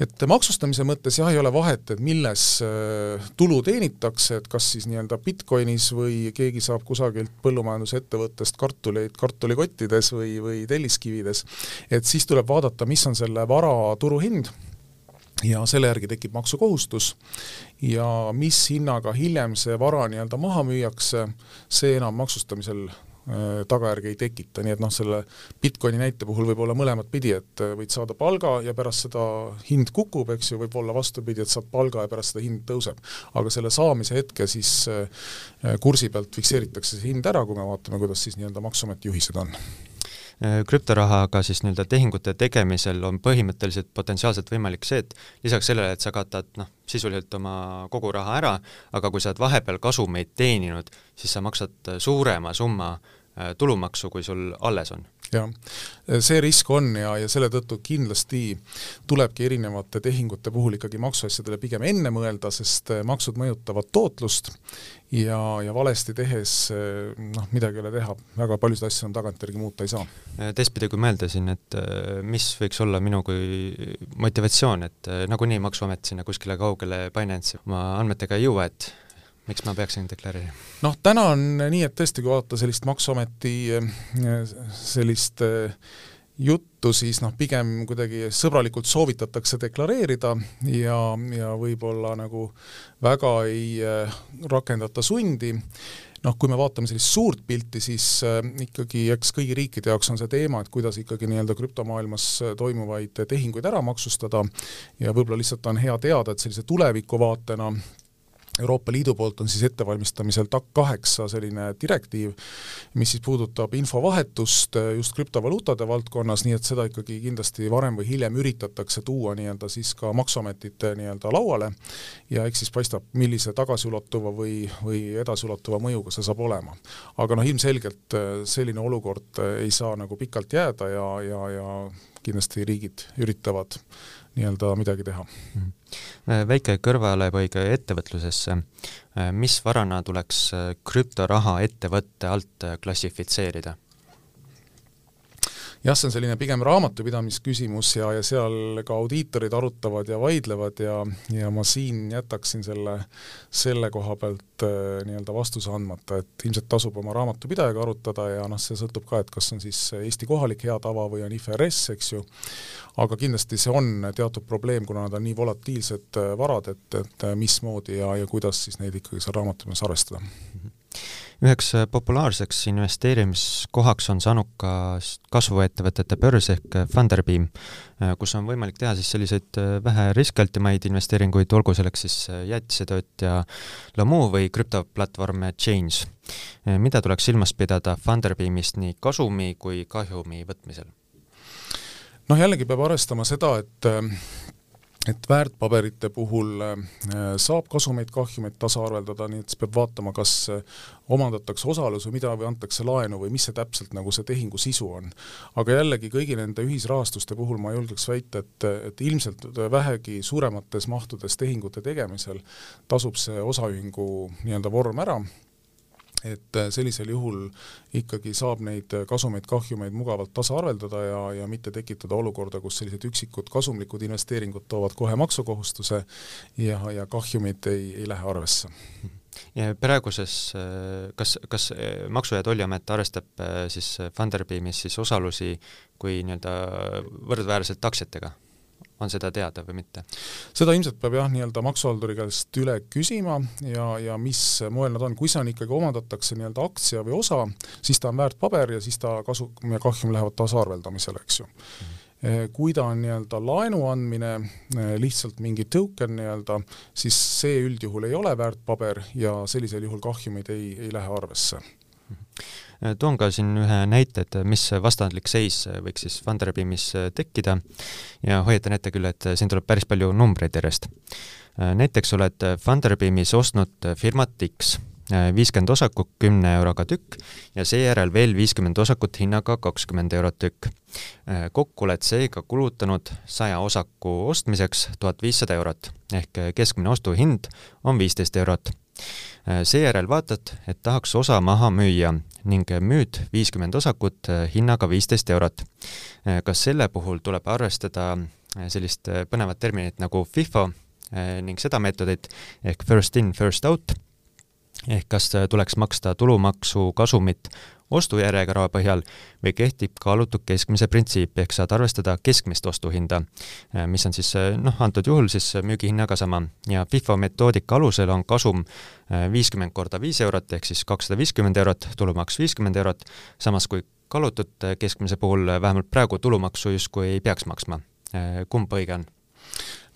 Et maksustamise mõttes jah, ei ole vahet, et milles äh, tulu teenitakse, et kas siis nii-öelda Bitcoinis või keegi saab kusagilt põllumajandusettevõttest kartuleid kartulikottides või, või telliskivides, et siis tuleb vaadata, mis on selle vara turuhind ja selle järgi tekib maksukohustus. Ja mis hinnaga hiljem see vara nii-öelda maha müüakse, see enam maksustamisel tagajärgi ei tekita, nii et noh, selle Bitcoini näite puhul võib olla mõlemat pidi, et äh, võid saada palga ja pärast seda hind kukub, eks ju, võib olla vastupidi, et saad palga ja pärast seda hind tõuseb. aga selle saamise hetke siis äh, kursi pealt fikseeritakse see hind ära, kui me vaatame, kuidas siis nii-öelda Maksuameti juhised on krüptorahaga siis nii-öelda tehingute tegemisel on põhimõtteliselt potentsiaalselt võimalik see, et lisaks sellele, et sa katad noh, sisuliselt oma kogu raha ära, aga kui sa oled vahepeal kasumeid teeninud, siis sa maksad suurema summa Äh, tulumaksu, kui sul alles on. jah, see risk on ja, ja selle tõttu kindlasti tulebki erinevate tehingute puhul ikkagi maksuasjadele pigem enne mõelda, sest äh, maksud mõjutavad tootlust ja, ja valesti tehes äh, noh, midagi ei ole teha, väga paljusid asju enam tagantjärgi muuta ei saa. teistpidi, kui mõelda siin, et mis võiks olla minu kui motivatsioon, et nagunii Maksuamet sinna kuskile kaugele Binance'i oma andmetega ei jõua, et miks ma peaksin deklareerima? noh, täna on nii, et tõesti, kui vaadata sellist Maksuameti eh, sellist eh, juttu, siis noh, pigem kuidagi sõbralikult soovitatakse deklareerida ja, ja võib-olla nagu väga ei äh, rakendata sundi, noh, kui me vaatame sellist suurt pilti, siis äh, ikkagi eks kõigi riikide jaoks on see teema, et kuidas ikkagi nii-öelda krüptomaailmas toimuvaid tehinguid ära maksustada ja võib-olla lihtsalt on hea teada, et sellise tulevikuvaatena Euroopa Liidu poolt on siis ettevalmistamisel TAC kaheksa selline direktiiv, mis siis puudutab infovahetust äh, just krüptovaluutade valdkonnas, nii et seda ikkagi kindlasti varem või hiljem üritatakse tuua nii-öelda siis ka Maksuametite nii-öelda lauale ja eks siis paistab, millise tagasiulatuva või, või edasiulatuva mõjuga see saab olema. aga noh, ilmselgelt äh, selline olukord äh, ei saa nagu pikalt jääda ja, ja, ja kindlasti riigid üritavad nii-öelda midagi teha mm. -hmm väike kõrvalepõige ettevõtlusesse. Äh, mis varana tuleks äh, krüptoraha ettevõtte alt klassifitseerida? Jah, see on selline pigem raamatupidamisküsimus ja, ja seal ka audiitorid arutavad ja vaidlevad ja, ja ma siin jätaksin selle, selle koha pealt äh, nii-öelda vastuse andmata, et ilmselt tasub oma raamatupidajaga arutada ja noh, see sõltub ka, et kas on siis Eesti kohalik hea tava või on IFRS, eks ju, aga kindlasti see on teatud probleem, kuna nad on nii volatiilsed äh, varad, et, et mismoodi ja, ja kuidas siis neid ikkagi seal raamatupidamas arvestada mm. -hmm üheks äh, populaarseks investeerimiskohaks on saanud ka kasvuettevõtete börs ehk äh, Funderbeam, äh, kus on võimalik teha siis selliseid vähe riskialtimaid investeeringuid, olgu selleks siis jäätisetootja Lamu või krüptoplatvorm Change. mida tuleks silmas pidada Funderbeamist nii kasumi kui kahjumi võtmisel? noh, jällegi peab arvestama seda, et et väärtpaberite puhul äh, saab kasumeid, kahjumeid tasaarveldada, nii et siis peab vaatama, kas äh, omandatakse osalus või mida, või antakse laenu või mis see täpselt nagu see tehingu sisu on. aga jällegi kõigi nende ühisrahastuste puhul ma julgeks väita, et, et ilmselt vähegi suuremates mahtudes tehingute tegemisel tasub see osaühingu nii-öelda vorm ära et äh, sellisel juhul ikkagi saab neid kasumeid-kahjumeid mugavalt tasaarveldada ja, ja mitte tekitada olukorda, kus sellised üksikud kasumlikud investeeringud toovad kohe maksukohustuse ja, ja kahjumid ei, ei lähe arvesse. praeguses, äh, kas, kas äh, Maksu- ja Tolliamet arvestab siis Funderbeamis siis osalusi kui nii-öelda võrdväärselt aktsiatega? On seda teada või mitte? seda ilmselt peab jah, nii-öelda maksuhalduri käest üle küsima ja, ja mis moel nad on, kui see on ikkagi, omandatakse nii-öelda aktsia või osa, siis ta on väärtpaber ja siis ta kasu ja kahjum lähevad tasaarveldamisele, eks ju mm. -hmm kui ta on nii-öelda laenu andmine, eh, lihtsalt mingi token nii-öelda, siis see üldjuhul ei ole väärtpaber ja sellisel juhul kahjumid ei, ei lähe arvesse toon ka siin ühe näite, et mis vastandlik seis võiks siis Funderbeamis äh, tekkida ja hoiatan ette küll, et siin tuleb päris palju numbreid järjest. Äh, näiteks oled Funderbeamis ostnud firmat X, viiskümmend osakut kümne euroga tükk ja seejärel veel viiskümmend osakut hinnaga kakskümmend eurot tükk. kokku oled seega kulutanud saja osaku ostmiseks tuhat viissada eurot ehk keskmine ostuhind on viisteist eurot seejärel vaatad, et tahaks osa maha müüa ning müüd viiskümmend osakut eh, hinnaga viisteist eurot. Eh, kas selle puhul tuleb arvestada eh, sellist põnevat terminit nagu FIFO ning seda meetodit ehk first in, first out, ehk kas tuleks maksta tulumaksu kasumit ostujärjekorra põhjal või kehtib kaalutud keskmise printsiip, ehk saad arvestada keskmist ostuhinda, äh, mis on siis äh, noh, antud juhul siis müügihinnaga sama ja FIFO metoodika alusel on kasum äh, viiskümmend korda viis eurot ehk siis kakssada viiskümmend eurot, tulumaks viiskümmend eurot, samas kui kaalutud keskmise puhul vähemalt praegu tulumaksu justkui ei peaks maksma. kumb õige on?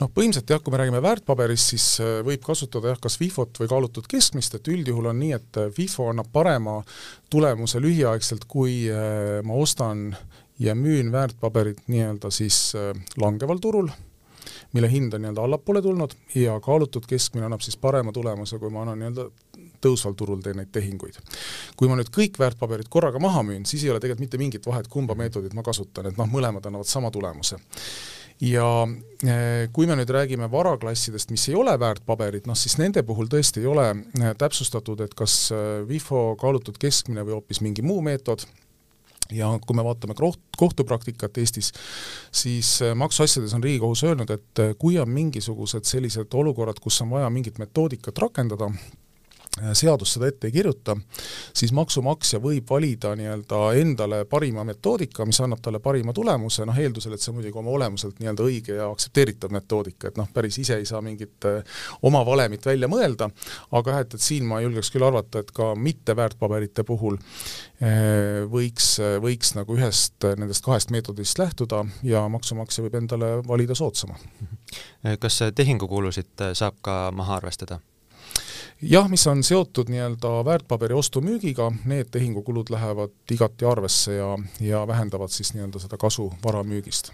Noh, põhimõtteliselt jah, kui me räägime väärtpaberist, siis äh, võib kasutada jah, kas FIFO-t või kaalutud keskmist, et üldjuhul on nii, et äh, FIFO annab parema tulemuse lühiaegselt, kui äh, ma ostan ja müün väärtpaberit nii-öelda siis langeval turul, mille hind on nii-öelda allapoole tulnud ja kaalutud keskmine annab siis parema tulemuse, kui ma annan nii-öelda tõusval turul teen neid tehinguid. kui ma nüüd kõik väärtpaberid korraga maha müün, siis ei ole tegelikult mitte mingit vahet, kumba meetodit ma kasutan, et noh, mõlemad annavad sama tulemuse ja eh, kui me nüüd räägime varaklassidest, mis ei ole väärtpaberid, noh siis nende puhul tõesti ei ole eh, täpsustatud, et kas WIFO eh, kaalutud keskmine või hoopis mingi muu meetod, ja kui me vaatame koht, kohtupraktikat Eestis, siis maksuasjades on Riigikohus öelnud, et kui on mingisugused sellised olukorrad, kus on vaja mingit metoodikat rakendada, Äh, seadus seda ette ei kirjuta, siis maksumaksja võib valida nii-öelda endale parima metoodika, mis annab talle parima tulemuse, noh eeldusel, et see on muidugi oma olemuselt nii-öelda õige ja aktsepteeritav metoodika, et noh, päris ise ei saa mingit äh, oma valemit välja mõelda, aga jah, et, et siin ma julgeks küll arvata, et ka mitte väärtpaberite puhul äh, võiks, võiks nagu ühest nendest kahest meetodist lähtuda ja maksumaksja võib endale valida soodsama. kas tehingukulusid saab ka maha arvestada? Jah, mis on seotud nii-öelda väärtpaberi ostu-müügiga, need tehingukulud lähevad igati arvesse ja, ja vähendavad siis nii-öelda seda kasu vara müügist.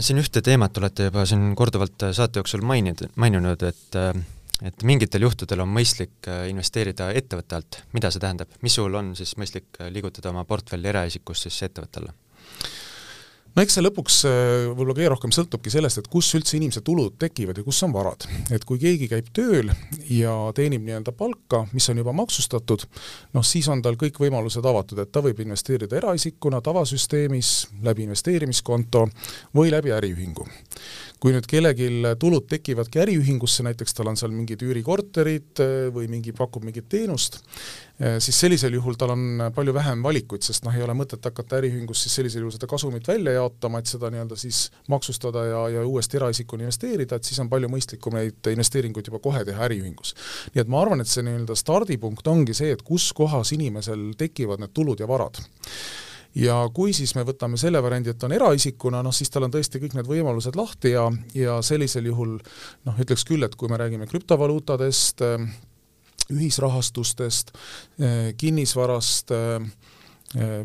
siin ühte teemat olete juba siin korduvalt saate jooksul maininud, maininud, et et mingitel juhtudel on mõistlik investeerida ettevõtte alt, mida see tähendab, mis juhul on siis mõistlik liigutada oma portfelli eraisikust siis ettevõtte alla? No eks see lõpuks äh, võib-olla kõige rohkem sõltubki sellest, et kus üldse inimese tulud tekivad ja kus on varad. et kui keegi käib tööl ja teenib nii-öelda palka, mis on juba maksustatud, noh siis on tal kõik võimalused avatud, et ta võib investeerida eraisikuna tavasüsteemis, läbi investeerimiskonto või läbi äriühingu kui nüüd kellelgi tulud tekivadki äriühingusse, näiteks tal on seal mingid üürikorterid eh, või mingi, pakub mingit teenust, eh, siis sellisel juhul tal on palju vähem valikuid, sest noh, ei ole mõtet hakata äriühingus siis sellisel juhul seda kasumit välja jaotama, et seda nii-öelda siis maksustada ja, ja uuesti eraisikuna investeerida, et siis on palju mõistlikum neid investeeringuid juba kohe teha äriühingus. nii et ma arvan, et see nii-öelda stardipunkt ongi see, et kus kohas inimesel tekivad need tulud ja varad ja kui siis me võtame selle variandi, et on eraisikuna, noh siis tal on tõesti kõik need võimalused lahti ja, ja sellisel juhul noh, ütleks küll, et kui me räägime krüptovaluutadest, ühisrahastustest, kinnisvarast,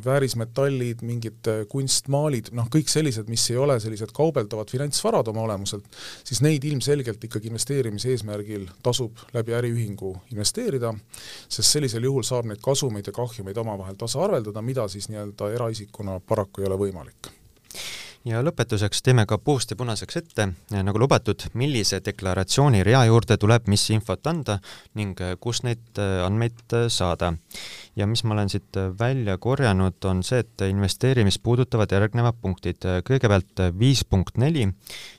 väärismetallid, mingid kunstmaalid, noh kõik sellised, mis ei ole sellised kaubeldavad finantsvarad oma olemuselt, siis neid ilmselgelt ikkagi investeerimise eesmärgil tasub läbi äriühingu investeerida, sest sellisel juhul saab neid kasumeid ja kahjumeid omavahel tasaarveldada, mida siis nii-öelda eraisikuna paraku ei ole võimalik ja lõpetuseks teeme ka puust ja punaseks ette, nagu lubatud, millise deklaratsiooni rea juurde tuleb mis infot anda ning kus neid andmeid saada. ja mis ma olen siit välja korjanud, on see, et investeerimist puudutavad järgnevad punktid. kõigepealt viis punkt neli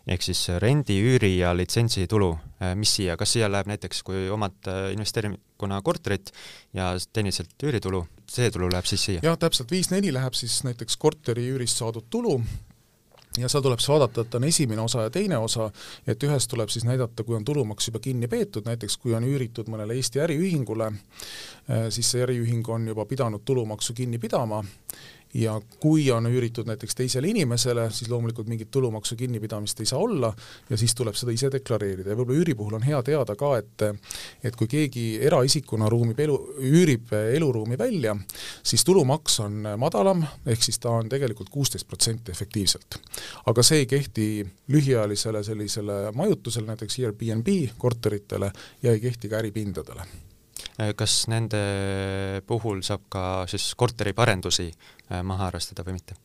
ehk siis rendi, üüri ja litsentsitulu. mis siia, kas siia läheb näiteks, kui omad investeeringuna korterit ja teenid sealt üüritulu, see tulu läheb siis siia? jah, täpselt, viis neli läheb siis näiteks korteri üürist saadud tulu ja seal tuleb siis vaadata, et on esimene osa ja teine osa, et ühes tuleb siis näidata, kui on tulumaks juba kinni peetud, näiteks kui on üüritud mõnele Eesti äriühingule, eh, siis see äriühing on juba pidanud tulumaksu kinni pidama ja kui on üüritud näiteks teisele inimesele, siis loomulikult mingit tulumaksu kinnipidamist ei saa olla ja siis tuleb seda ise deklareerida ja võib-olla üüri puhul on hea teada ka, et et kui keegi eraisikuna ruumib elu, üürib eluruumi välja, siis tulumaks on madalam, ehk siis ta on tegelikult kuusteist protsenti efektiivselt. aga see ei kehti lühiajalisele sellisele majutusele, näiteks Airbnb korteritele ja ei kehti ka äripindadele kas nende puhul saab ka siis korteriparendusi äh, maha arvestada või mitte?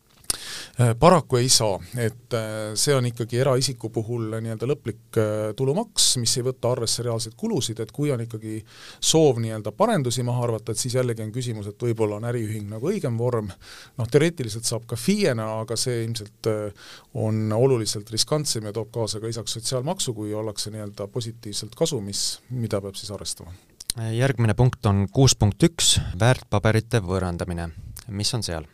Äh, paraku ei saa, et see on ikkagi eraisiku puhul nii-öelda lõplik tulumaks, mis ei võta arvesse reaalseid kulusid, et kui on ikkagi soov nii-öelda parendusi maha arvata, et siis jällegi on küsimus, et võib-olla on äriühing nagu õigem vorm, noh teoreetiliselt saab ka FIE-na, aga see ilmselt on oluliselt riskantsem ja toob kaasa ka lisaks sotsiaalmaksu, kui ollakse nii-öelda positiivselt kasumis, mida peab siis arvestama järgmine punkt on kuus punkt üks, väärtpaberite võõrandamine. mis on seal?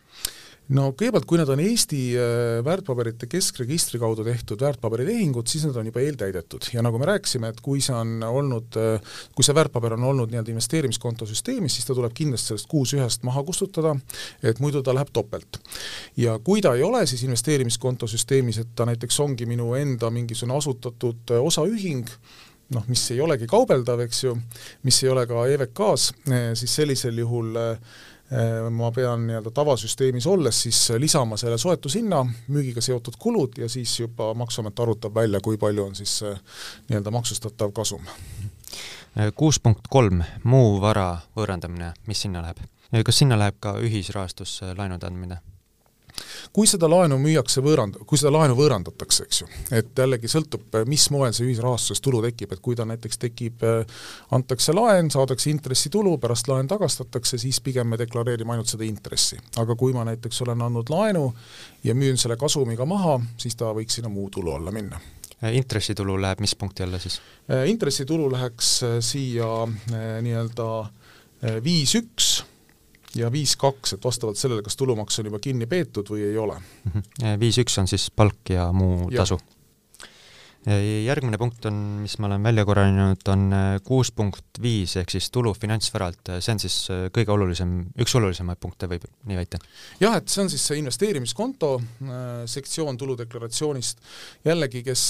no kõigepealt, kui need on Eesti äh, väärtpaberite keskregistri kaudu tehtud väärtpaberitehingud, siis need on juba eeltäidetud ja nagu me rääkisime, et kui see on olnud, äh, kui see väärtpaber on olnud nii-öelda investeerimiskonto süsteemis, siis ta tuleb kindlasti sellest kuus ühest maha kustutada, et muidu ta läheb topelt. ja kui ta ei ole siis investeerimiskonto süsteemis, et ta näiteks ongi minu enda mingisugune asutatud äh, osaühing, noh, mis ei olegi kaubeldav, eks ju, mis ei ole ka EVK-s, eh, siis sellisel juhul eh, ma pean nii-öelda tavasüsteemis olles siis lisama selle soetushinna, müügiga seotud kulud ja siis juba Maksuamet arvutab välja, kui palju on siis nii-öelda maksustatav kasum. kuus punkt kolm, muu vara võõrandamine, mis sinna läheb? kas sinna läheb ka ühisrahastus laenude andmine? Kui seda laenu müüakse võõrand-, kui seda laenu võõrandatakse, eks ju, et jällegi sõltub, mis moel see ühisrahastuses tulu tekib, et kui ta näiteks tekib, antakse laen, saadakse intressitulu, pärast laen tagastatakse, siis pigem me deklareerime ainult seda intressi. aga kui ma näiteks olen andnud laenu ja müün selle kasumiga maha, siis ta võiks sinna muu tulu alla minna intressitulu läheb mis punkti alla siis? intressitulu läheks siia nii-öelda viis üks ja viis kaks, et vastavalt sellele, kas tulumaks on juba kinni peetud või ei ole. Mhm. viis üks on siis palk ja muu ja. tasu. järgmine punkt on, mis ma olen välja korranud, on äh, kuus punkt viis ehk siis tulu finantsvaralt, see on siis äh, kõige olulisem, üks olulisemaid punkte, võib nii väita? jah, et see on siis see investeerimiskonto äh, sektsioon tuludeklaratsioonist, jällegi, kes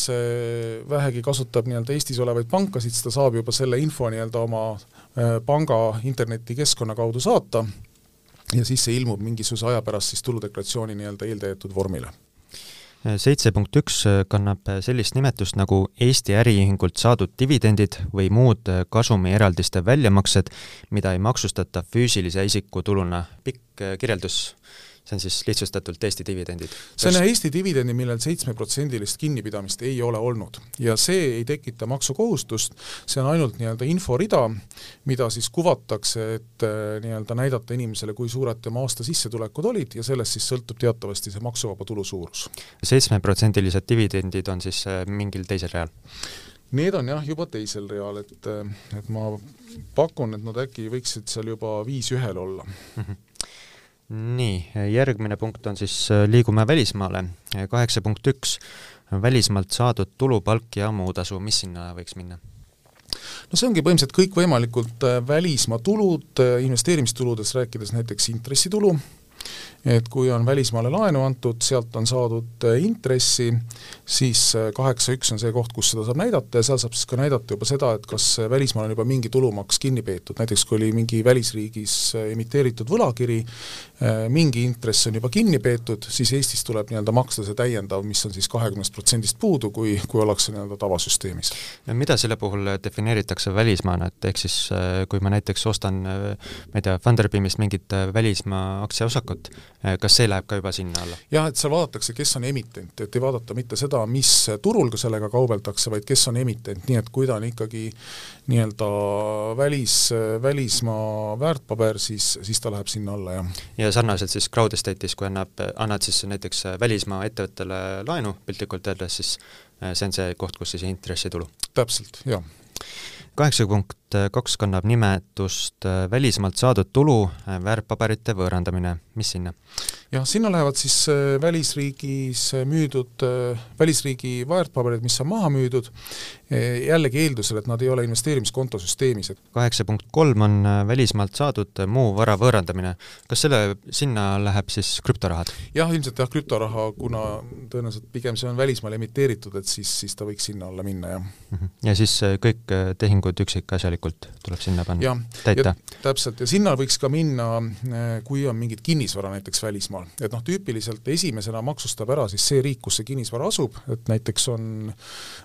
vähegi kasutab nii-öelda Eestis olevaid pankasid, siis ta saab juba selle info nii-öelda oma panga internetikeskkonna kaudu saata ja siis see ilmub mingisuguse aja pärast siis tuludeklaratsiooni nii-öelda eeltäidetud vormile seitse punkt üks kannab sellist nimetust nagu Eesti äriühingult saadud dividendid või muud kasumieraldiste väljamaksed, mida ei maksustata füüsilise isiku tuluna. pikk kirjeldus see on siis lihtsustatult Eesti dividendid. see on Eesti dividendi, millel seitsmeprotsendilist kinnipidamist ei ole olnud ja see ei tekita maksukohustust, see on ainult nii-öelda inforida, mida siis kuvatakse, et äh, nii-öelda näidata inimesele, kui suured tema aasta sissetulekud olid ja sellest siis sõltub teatavasti see maksuvaba tulu suurus. seitsmeprotsendilised dividendid on siis äh, mingil teisel real? Need on jah, juba teisel real, et, äh, et ma pakun, et nad äkki võiksid seal juba viis ühel olla mm. -hmm nii, järgmine punkt on siis äh, liigume välismaale, kaheksa punkt üks, välismaalt saadud tulu, palk ja muu tasu, mis sinna võiks minna? no see ongi põhimõtteliselt kõikvõimalikud äh, välismaa tulud, äh, investeerimistuludes rääkides näiteks intressitulu, et kui on välismaale laenu antud, sealt on saadud intressi, siis kaheksa üks on see koht, kus seda saab näidata ja seal saab siis ka näidata juba seda, et kas välismaal on juba mingi tulumaks kinni peetud, näiteks kui oli mingi välisriigis emiteeritud võlakiri, mingi intress on juba kinni peetud, siis Eestis tuleb nii-öelda maksta see täiendav, mis on siis kahekümnest protsendist puudu, kui, kui ollakse nii-öelda tavasüsteemis. mida selle puhul defineeritakse välismaana, et ehk siis kui ma näiteks ostan ma ei tea, Funderbeamist mingit välismaa aktsiaosakut, Äh, kas see läheb ka juba sinna alla? jah, et seal vaadatakse, kes on emitent, et ei vaadata mitte seda, mis turul ka sellega kaubeldakse, vaid kes on emitent, nii et kui ta on ikkagi nii-öelda välis, välismaa väärtpaber, siis, siis ta läheb sinna alla, jah. ja sarnaselt siis crowd estate'is, kui annab, annad siis näiteks välismaa ettevõttele laenu, piltlikult öeldes, siis äh, see on see koht, kus siis intressitulu? täpselt, jah kaheksa punkt kaks kannab nimetust äh, välismaalt saadud tulu, äh, väärtpaberite võõrandamine, mis sinna? jah, sinna lähevad siis välisriigis müüdud, välisriigi väärtpaberid, mis on maha müüdud, jällegi eeldusel, et nad ei ole investeerimiskonto süsteemis, kaheksa punkt kolm on välismaalt saadud muu vara võõrandamine. kas selle, sinna läheb siis krüptorahad? jah, ilmselt jah, krüptoraha, kuna tõenäoliselt pigem see on välismaal emiteeritud, et siis, siis ta võiks sinna alla minna, jah. Mhm. ja siis kõik tehingud üksikasjalikult tegelikult tuleb sinna panna, täita. täpselt, ja sinna võiks ka minna, eh, kui on mingit kinnisvara näiteks välismaal, et noh, tüüpiliselt esimesena maksustab ära siis see riik, kus see kinnisvara asub, et näiteks on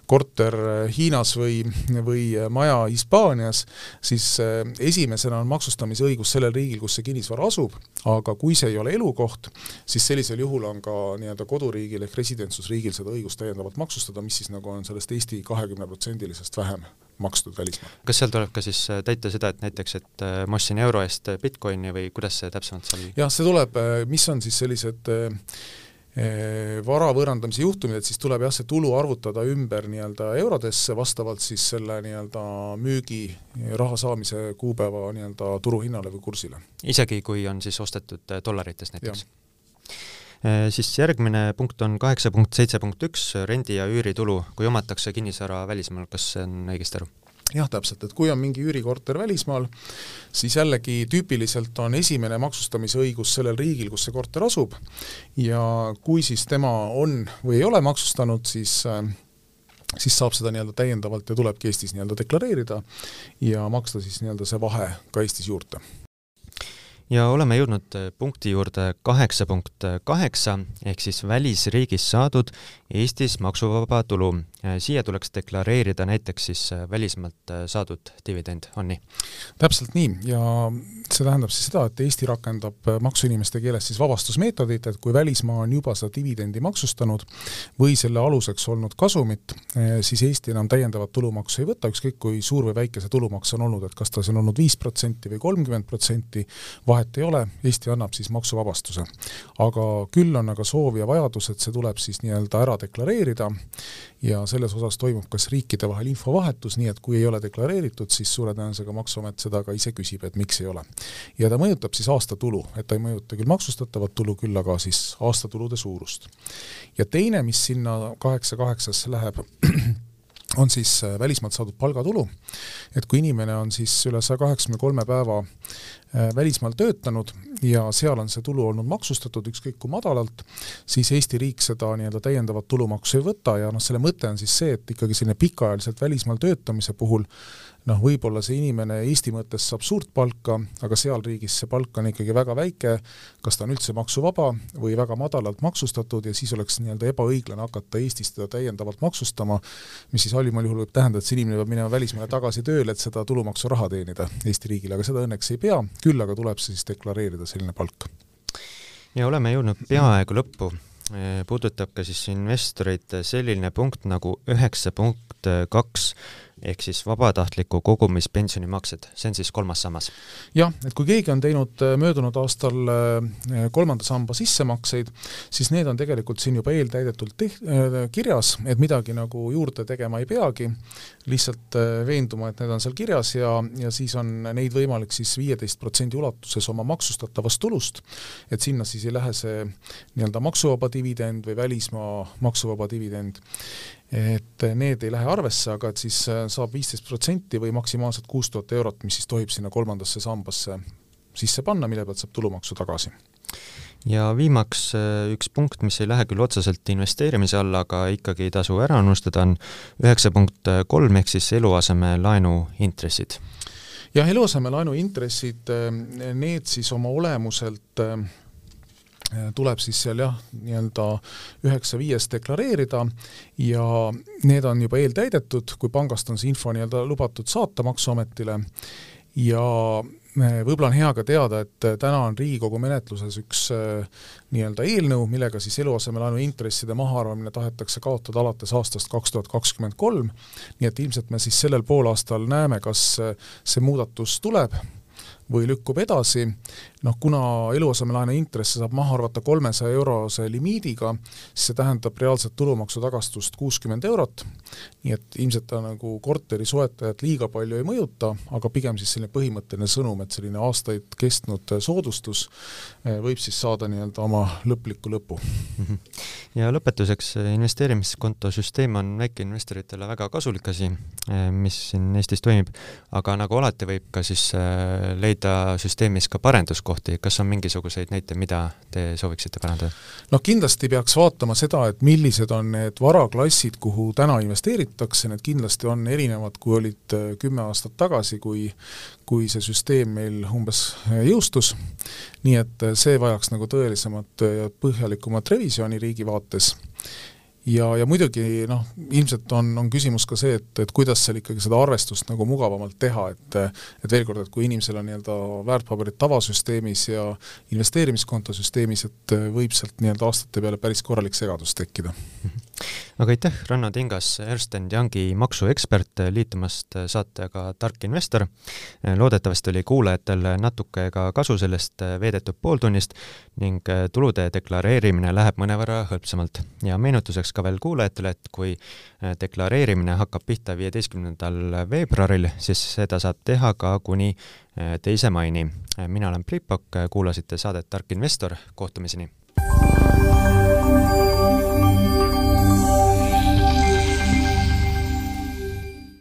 korter Hiinas või, või maja Hispaanias, siis eh, esimesena on maksustamise õigus sellel riigil, kus see kinnisvara asub, aga kui see ei ole elukoht, siis sellisel juhul on ka nii-öelda koduriigil ehk residentsusriigil seda õigust täiendavalt maksustada, mis siis nagu on sellest Eesti kahekümneprotsendilisest vähem makstud välismaal. kas seal tuleb ka siis äh, täita seda, et näiteks, et äh, ma ostsin euro eest äh, Bitcoini või kuidas see täpsemalt seal jah, see tuleb, mis on siis sellised vara võõrandamise juhtumid, et siis tuleb jah, see tulu arvutada ümber nii-öelda eurodesse vastavalt siis selle nii-öelda müügi raha saamise kuupäeva nii-öelda turuhinnale või kursile. isegi kui on siis ostetud dollarites näiteks? Äh, siis järgmine punkt on kaheksa punkt seitse punkt üks, rendi- ja üüritulu, kui omatakse kinnisvara välismaal, kas see on õigesti aru? jah, täpselt, et kui on mingi üürikorter välismaal, siis jällegi tüüpiliselt on esimene maksustamise õigus sellel riigil, kus see korter asub. Ja kui siis tema on või ei ole maksustanud, siis äh, siis saab seda nii-öelda täiendavalt ja tulebki Eestis nii-öelda deklareerida ja maksta siis nii-öelda see vahe ka Eestis juurde ja oleme jõudnud äh, punkti juurde kaheksa punkt kaheksa, ehk siis välisriigis saadud Eestis maksuvaba tulu. Äh, siia tuleks deklareerida näiteks siis äh, välismaalt saadud dividend, on nii? täpselt nii ja see tähendab siis seda, et Eesti rakendab maksuinimeste keeles siis vabastusmeetodit, et kui välismaa on juba seda dividendi maksustanud või selle aluseks olnud kasumit, siis Eesti enam täiendavat tulumaksu ei võta, ükskõik kui suur või väike see tulumaks on olnud, et kas ta siis on olnud viis protsenti või kolmkümmend protsenti, vahe vahet ei ole, Eesti annab siis maksuvabastuse. aga küll on aga soov ja vajadus, et see tuleb siis nii-öelda ära deklareerida ja selles osas toimub kas riikide vahel infovahetus, nii et kui ei ole deklareeritud, siis suure tõenäosusega Maksuamet seda ka ise küsib, et miks ei ole. ja ta mõjutab siis aastatulu, et ta ei mõjuta küll maksustatavat tulu, küll aga siis aastatulude suurust. ja teine, mis sinna kaheksa kaheksasse läheb, on siis äh, välismaalt saadud palgatulu, et kui inimene on siis üle saja kaheksakümne kolme päeva äh, välismaal töötanud ja seal on see tulu olnud maksustatud ükskõik kui madalalt, siis Eesti riik seda nii-öelda täiendavat tulumaksu ei võta. Ja noh, selle mõte on siis see, et ikkagi selline pikaajaliselt välismaal töötamise puhul noh, võib-olla see inimene Eesti mõttes saab suurt palka, aga seal riigis see palk on ikkagi väga väike, kas ta on üldse maksuvaba või väga madalalt maksustatud ja siis oleks nii-öelda ebaõiglane hakata Eestis teda täiendavalt maksustama, mis siis halvimal juhul võib tähendada, et see inimene peab minema välismaale tagasi tööle, et seda tulumaksuraha teenida Eesti riigile, aga seda õnneks ei pea, küll aga tuleb siis deklareerida selline palk. ja oleme jõudnud peaaegu lõppu. Puudutab ka siis investoreid selline punkt nagu üheksa punkt kaks ehk siis vabatahtliku kogumispensionimaksed, see on siis kolmas sammas? jah, et kui keegi on teinud äh, möödunud aastal äh, kolmanda samba sissemakseid, siis need on tegelikult siin juba eeltäidetult teht-, äh, kirjas, et midagi nagu juurde tegema ei peagi, lihtsalt veenduma, et need on seal kirjas ja, ja siis on neid võimalik siis viieteist protsendi ulatuses oma maksustatavast tulust, et sinna siis ei lähe see nii-öelda maksuvaba dividend või välismaa maksuvaba dividend et need ei lähe arvesse, aga et siis äh, saab viisteist protsenti või maksimaalselt kuus tuhat eurot, mis siis tohib sinna kolmandasse sambasse sisse panna, mille pealt saab tulumaksu tagasi. Ja viimaks üks punkt, mis ei lähe küll otseselt investeerimise alla, aga ikkagi ei tasu ära unustada, on üheksa punkt kolm ehk siis eluasemelaenu intressid. Jah, eluasemelaenu intressid, need siis oma olemuselt tuleb siis seal jah, nii-öelda üheksa viies deklareerida ja need on juba eeltäidetud, kui pangast on see info nii-öelda lubatud saata Maksuametile. Ja eh, võib-olla on hea ka teada, et täna on Riigikogu menetluses üks eh, nii-öelda eelnõu, millega siis eluasemelaenu intresside mahaarvamine tahetakse kaotada alates aastast kaks tuhat kakskümmend kolm, nii et ilmselt me siis sellel poolaastal näeme, kas eh, see muudatus tuleb või lükkub edasi, noh kuna eluasemelaenu intresse saab maha arvata kolmesaja eurose limiidiga, siis see tähendab reaalset tulumaksu tagastust kuuskümmend eurot, nii et ilmselt ta nagu korteri soetajat liiga palju ei mõjuta, aga pigem siis selline põhimõtteline sõnum, et selline aastaid kestnud soodustus eh, võib siis saada nii-öelda oma lõpliku lõpu. Mhm. ja lõpetuseks, investeerimiskonto süsteem on väikeinvestoritele väga kasulik asi, mis siin Eestis toimib, aga nagu alati, võib ka siis leida süsteemis ka parenduskohti, kohti, kas on mingisuguseid näiteid, mida te sooviksite parandada? noh, kindlasti peaks vaatama seda, et millised on need varaklassid, kuhu täna investeeritakse, need kindlasti on erinevad, kui olid äh, kümme aastat tagasi, kui kui see süsteem meil umbes äh, jõustus, nii et äh, see vajaks nagu tõelisemat ja põhjalikumat revisjoni riigi vaates ja, ja muidugi noh, ilmselt on, on küsimus ka see, et, et kuidas seal ikkagi seda arvestust nagu mugavamalt teha, et et veel kord, et kui inimesel on nii-öelda väärtpaberid tavasüsteemis ja investeerimiskonto süsteemis, et võib sealt nii-öelda aastate peale päris korralik segadus tekkida aga aitäh, Ranno Tingas, Ernst Youngi maksuekspert, liitumast saatega Tark investor. loodetavasti oli kuulajatel natuke ka kasu sellest veedetud pooltunnist ning tulude deklareerimine läheb mõnevõrra hõlpsamalt. ja meenutuseks ka veel kuulajatele, et kui deklareerimine hakkab pihta viieteistkümnendal veebruaril, siis seda saab teha ka kuni teise maini. mina olen Priit Pakk, kuulasite saadet Tark investor, kohtumiseni!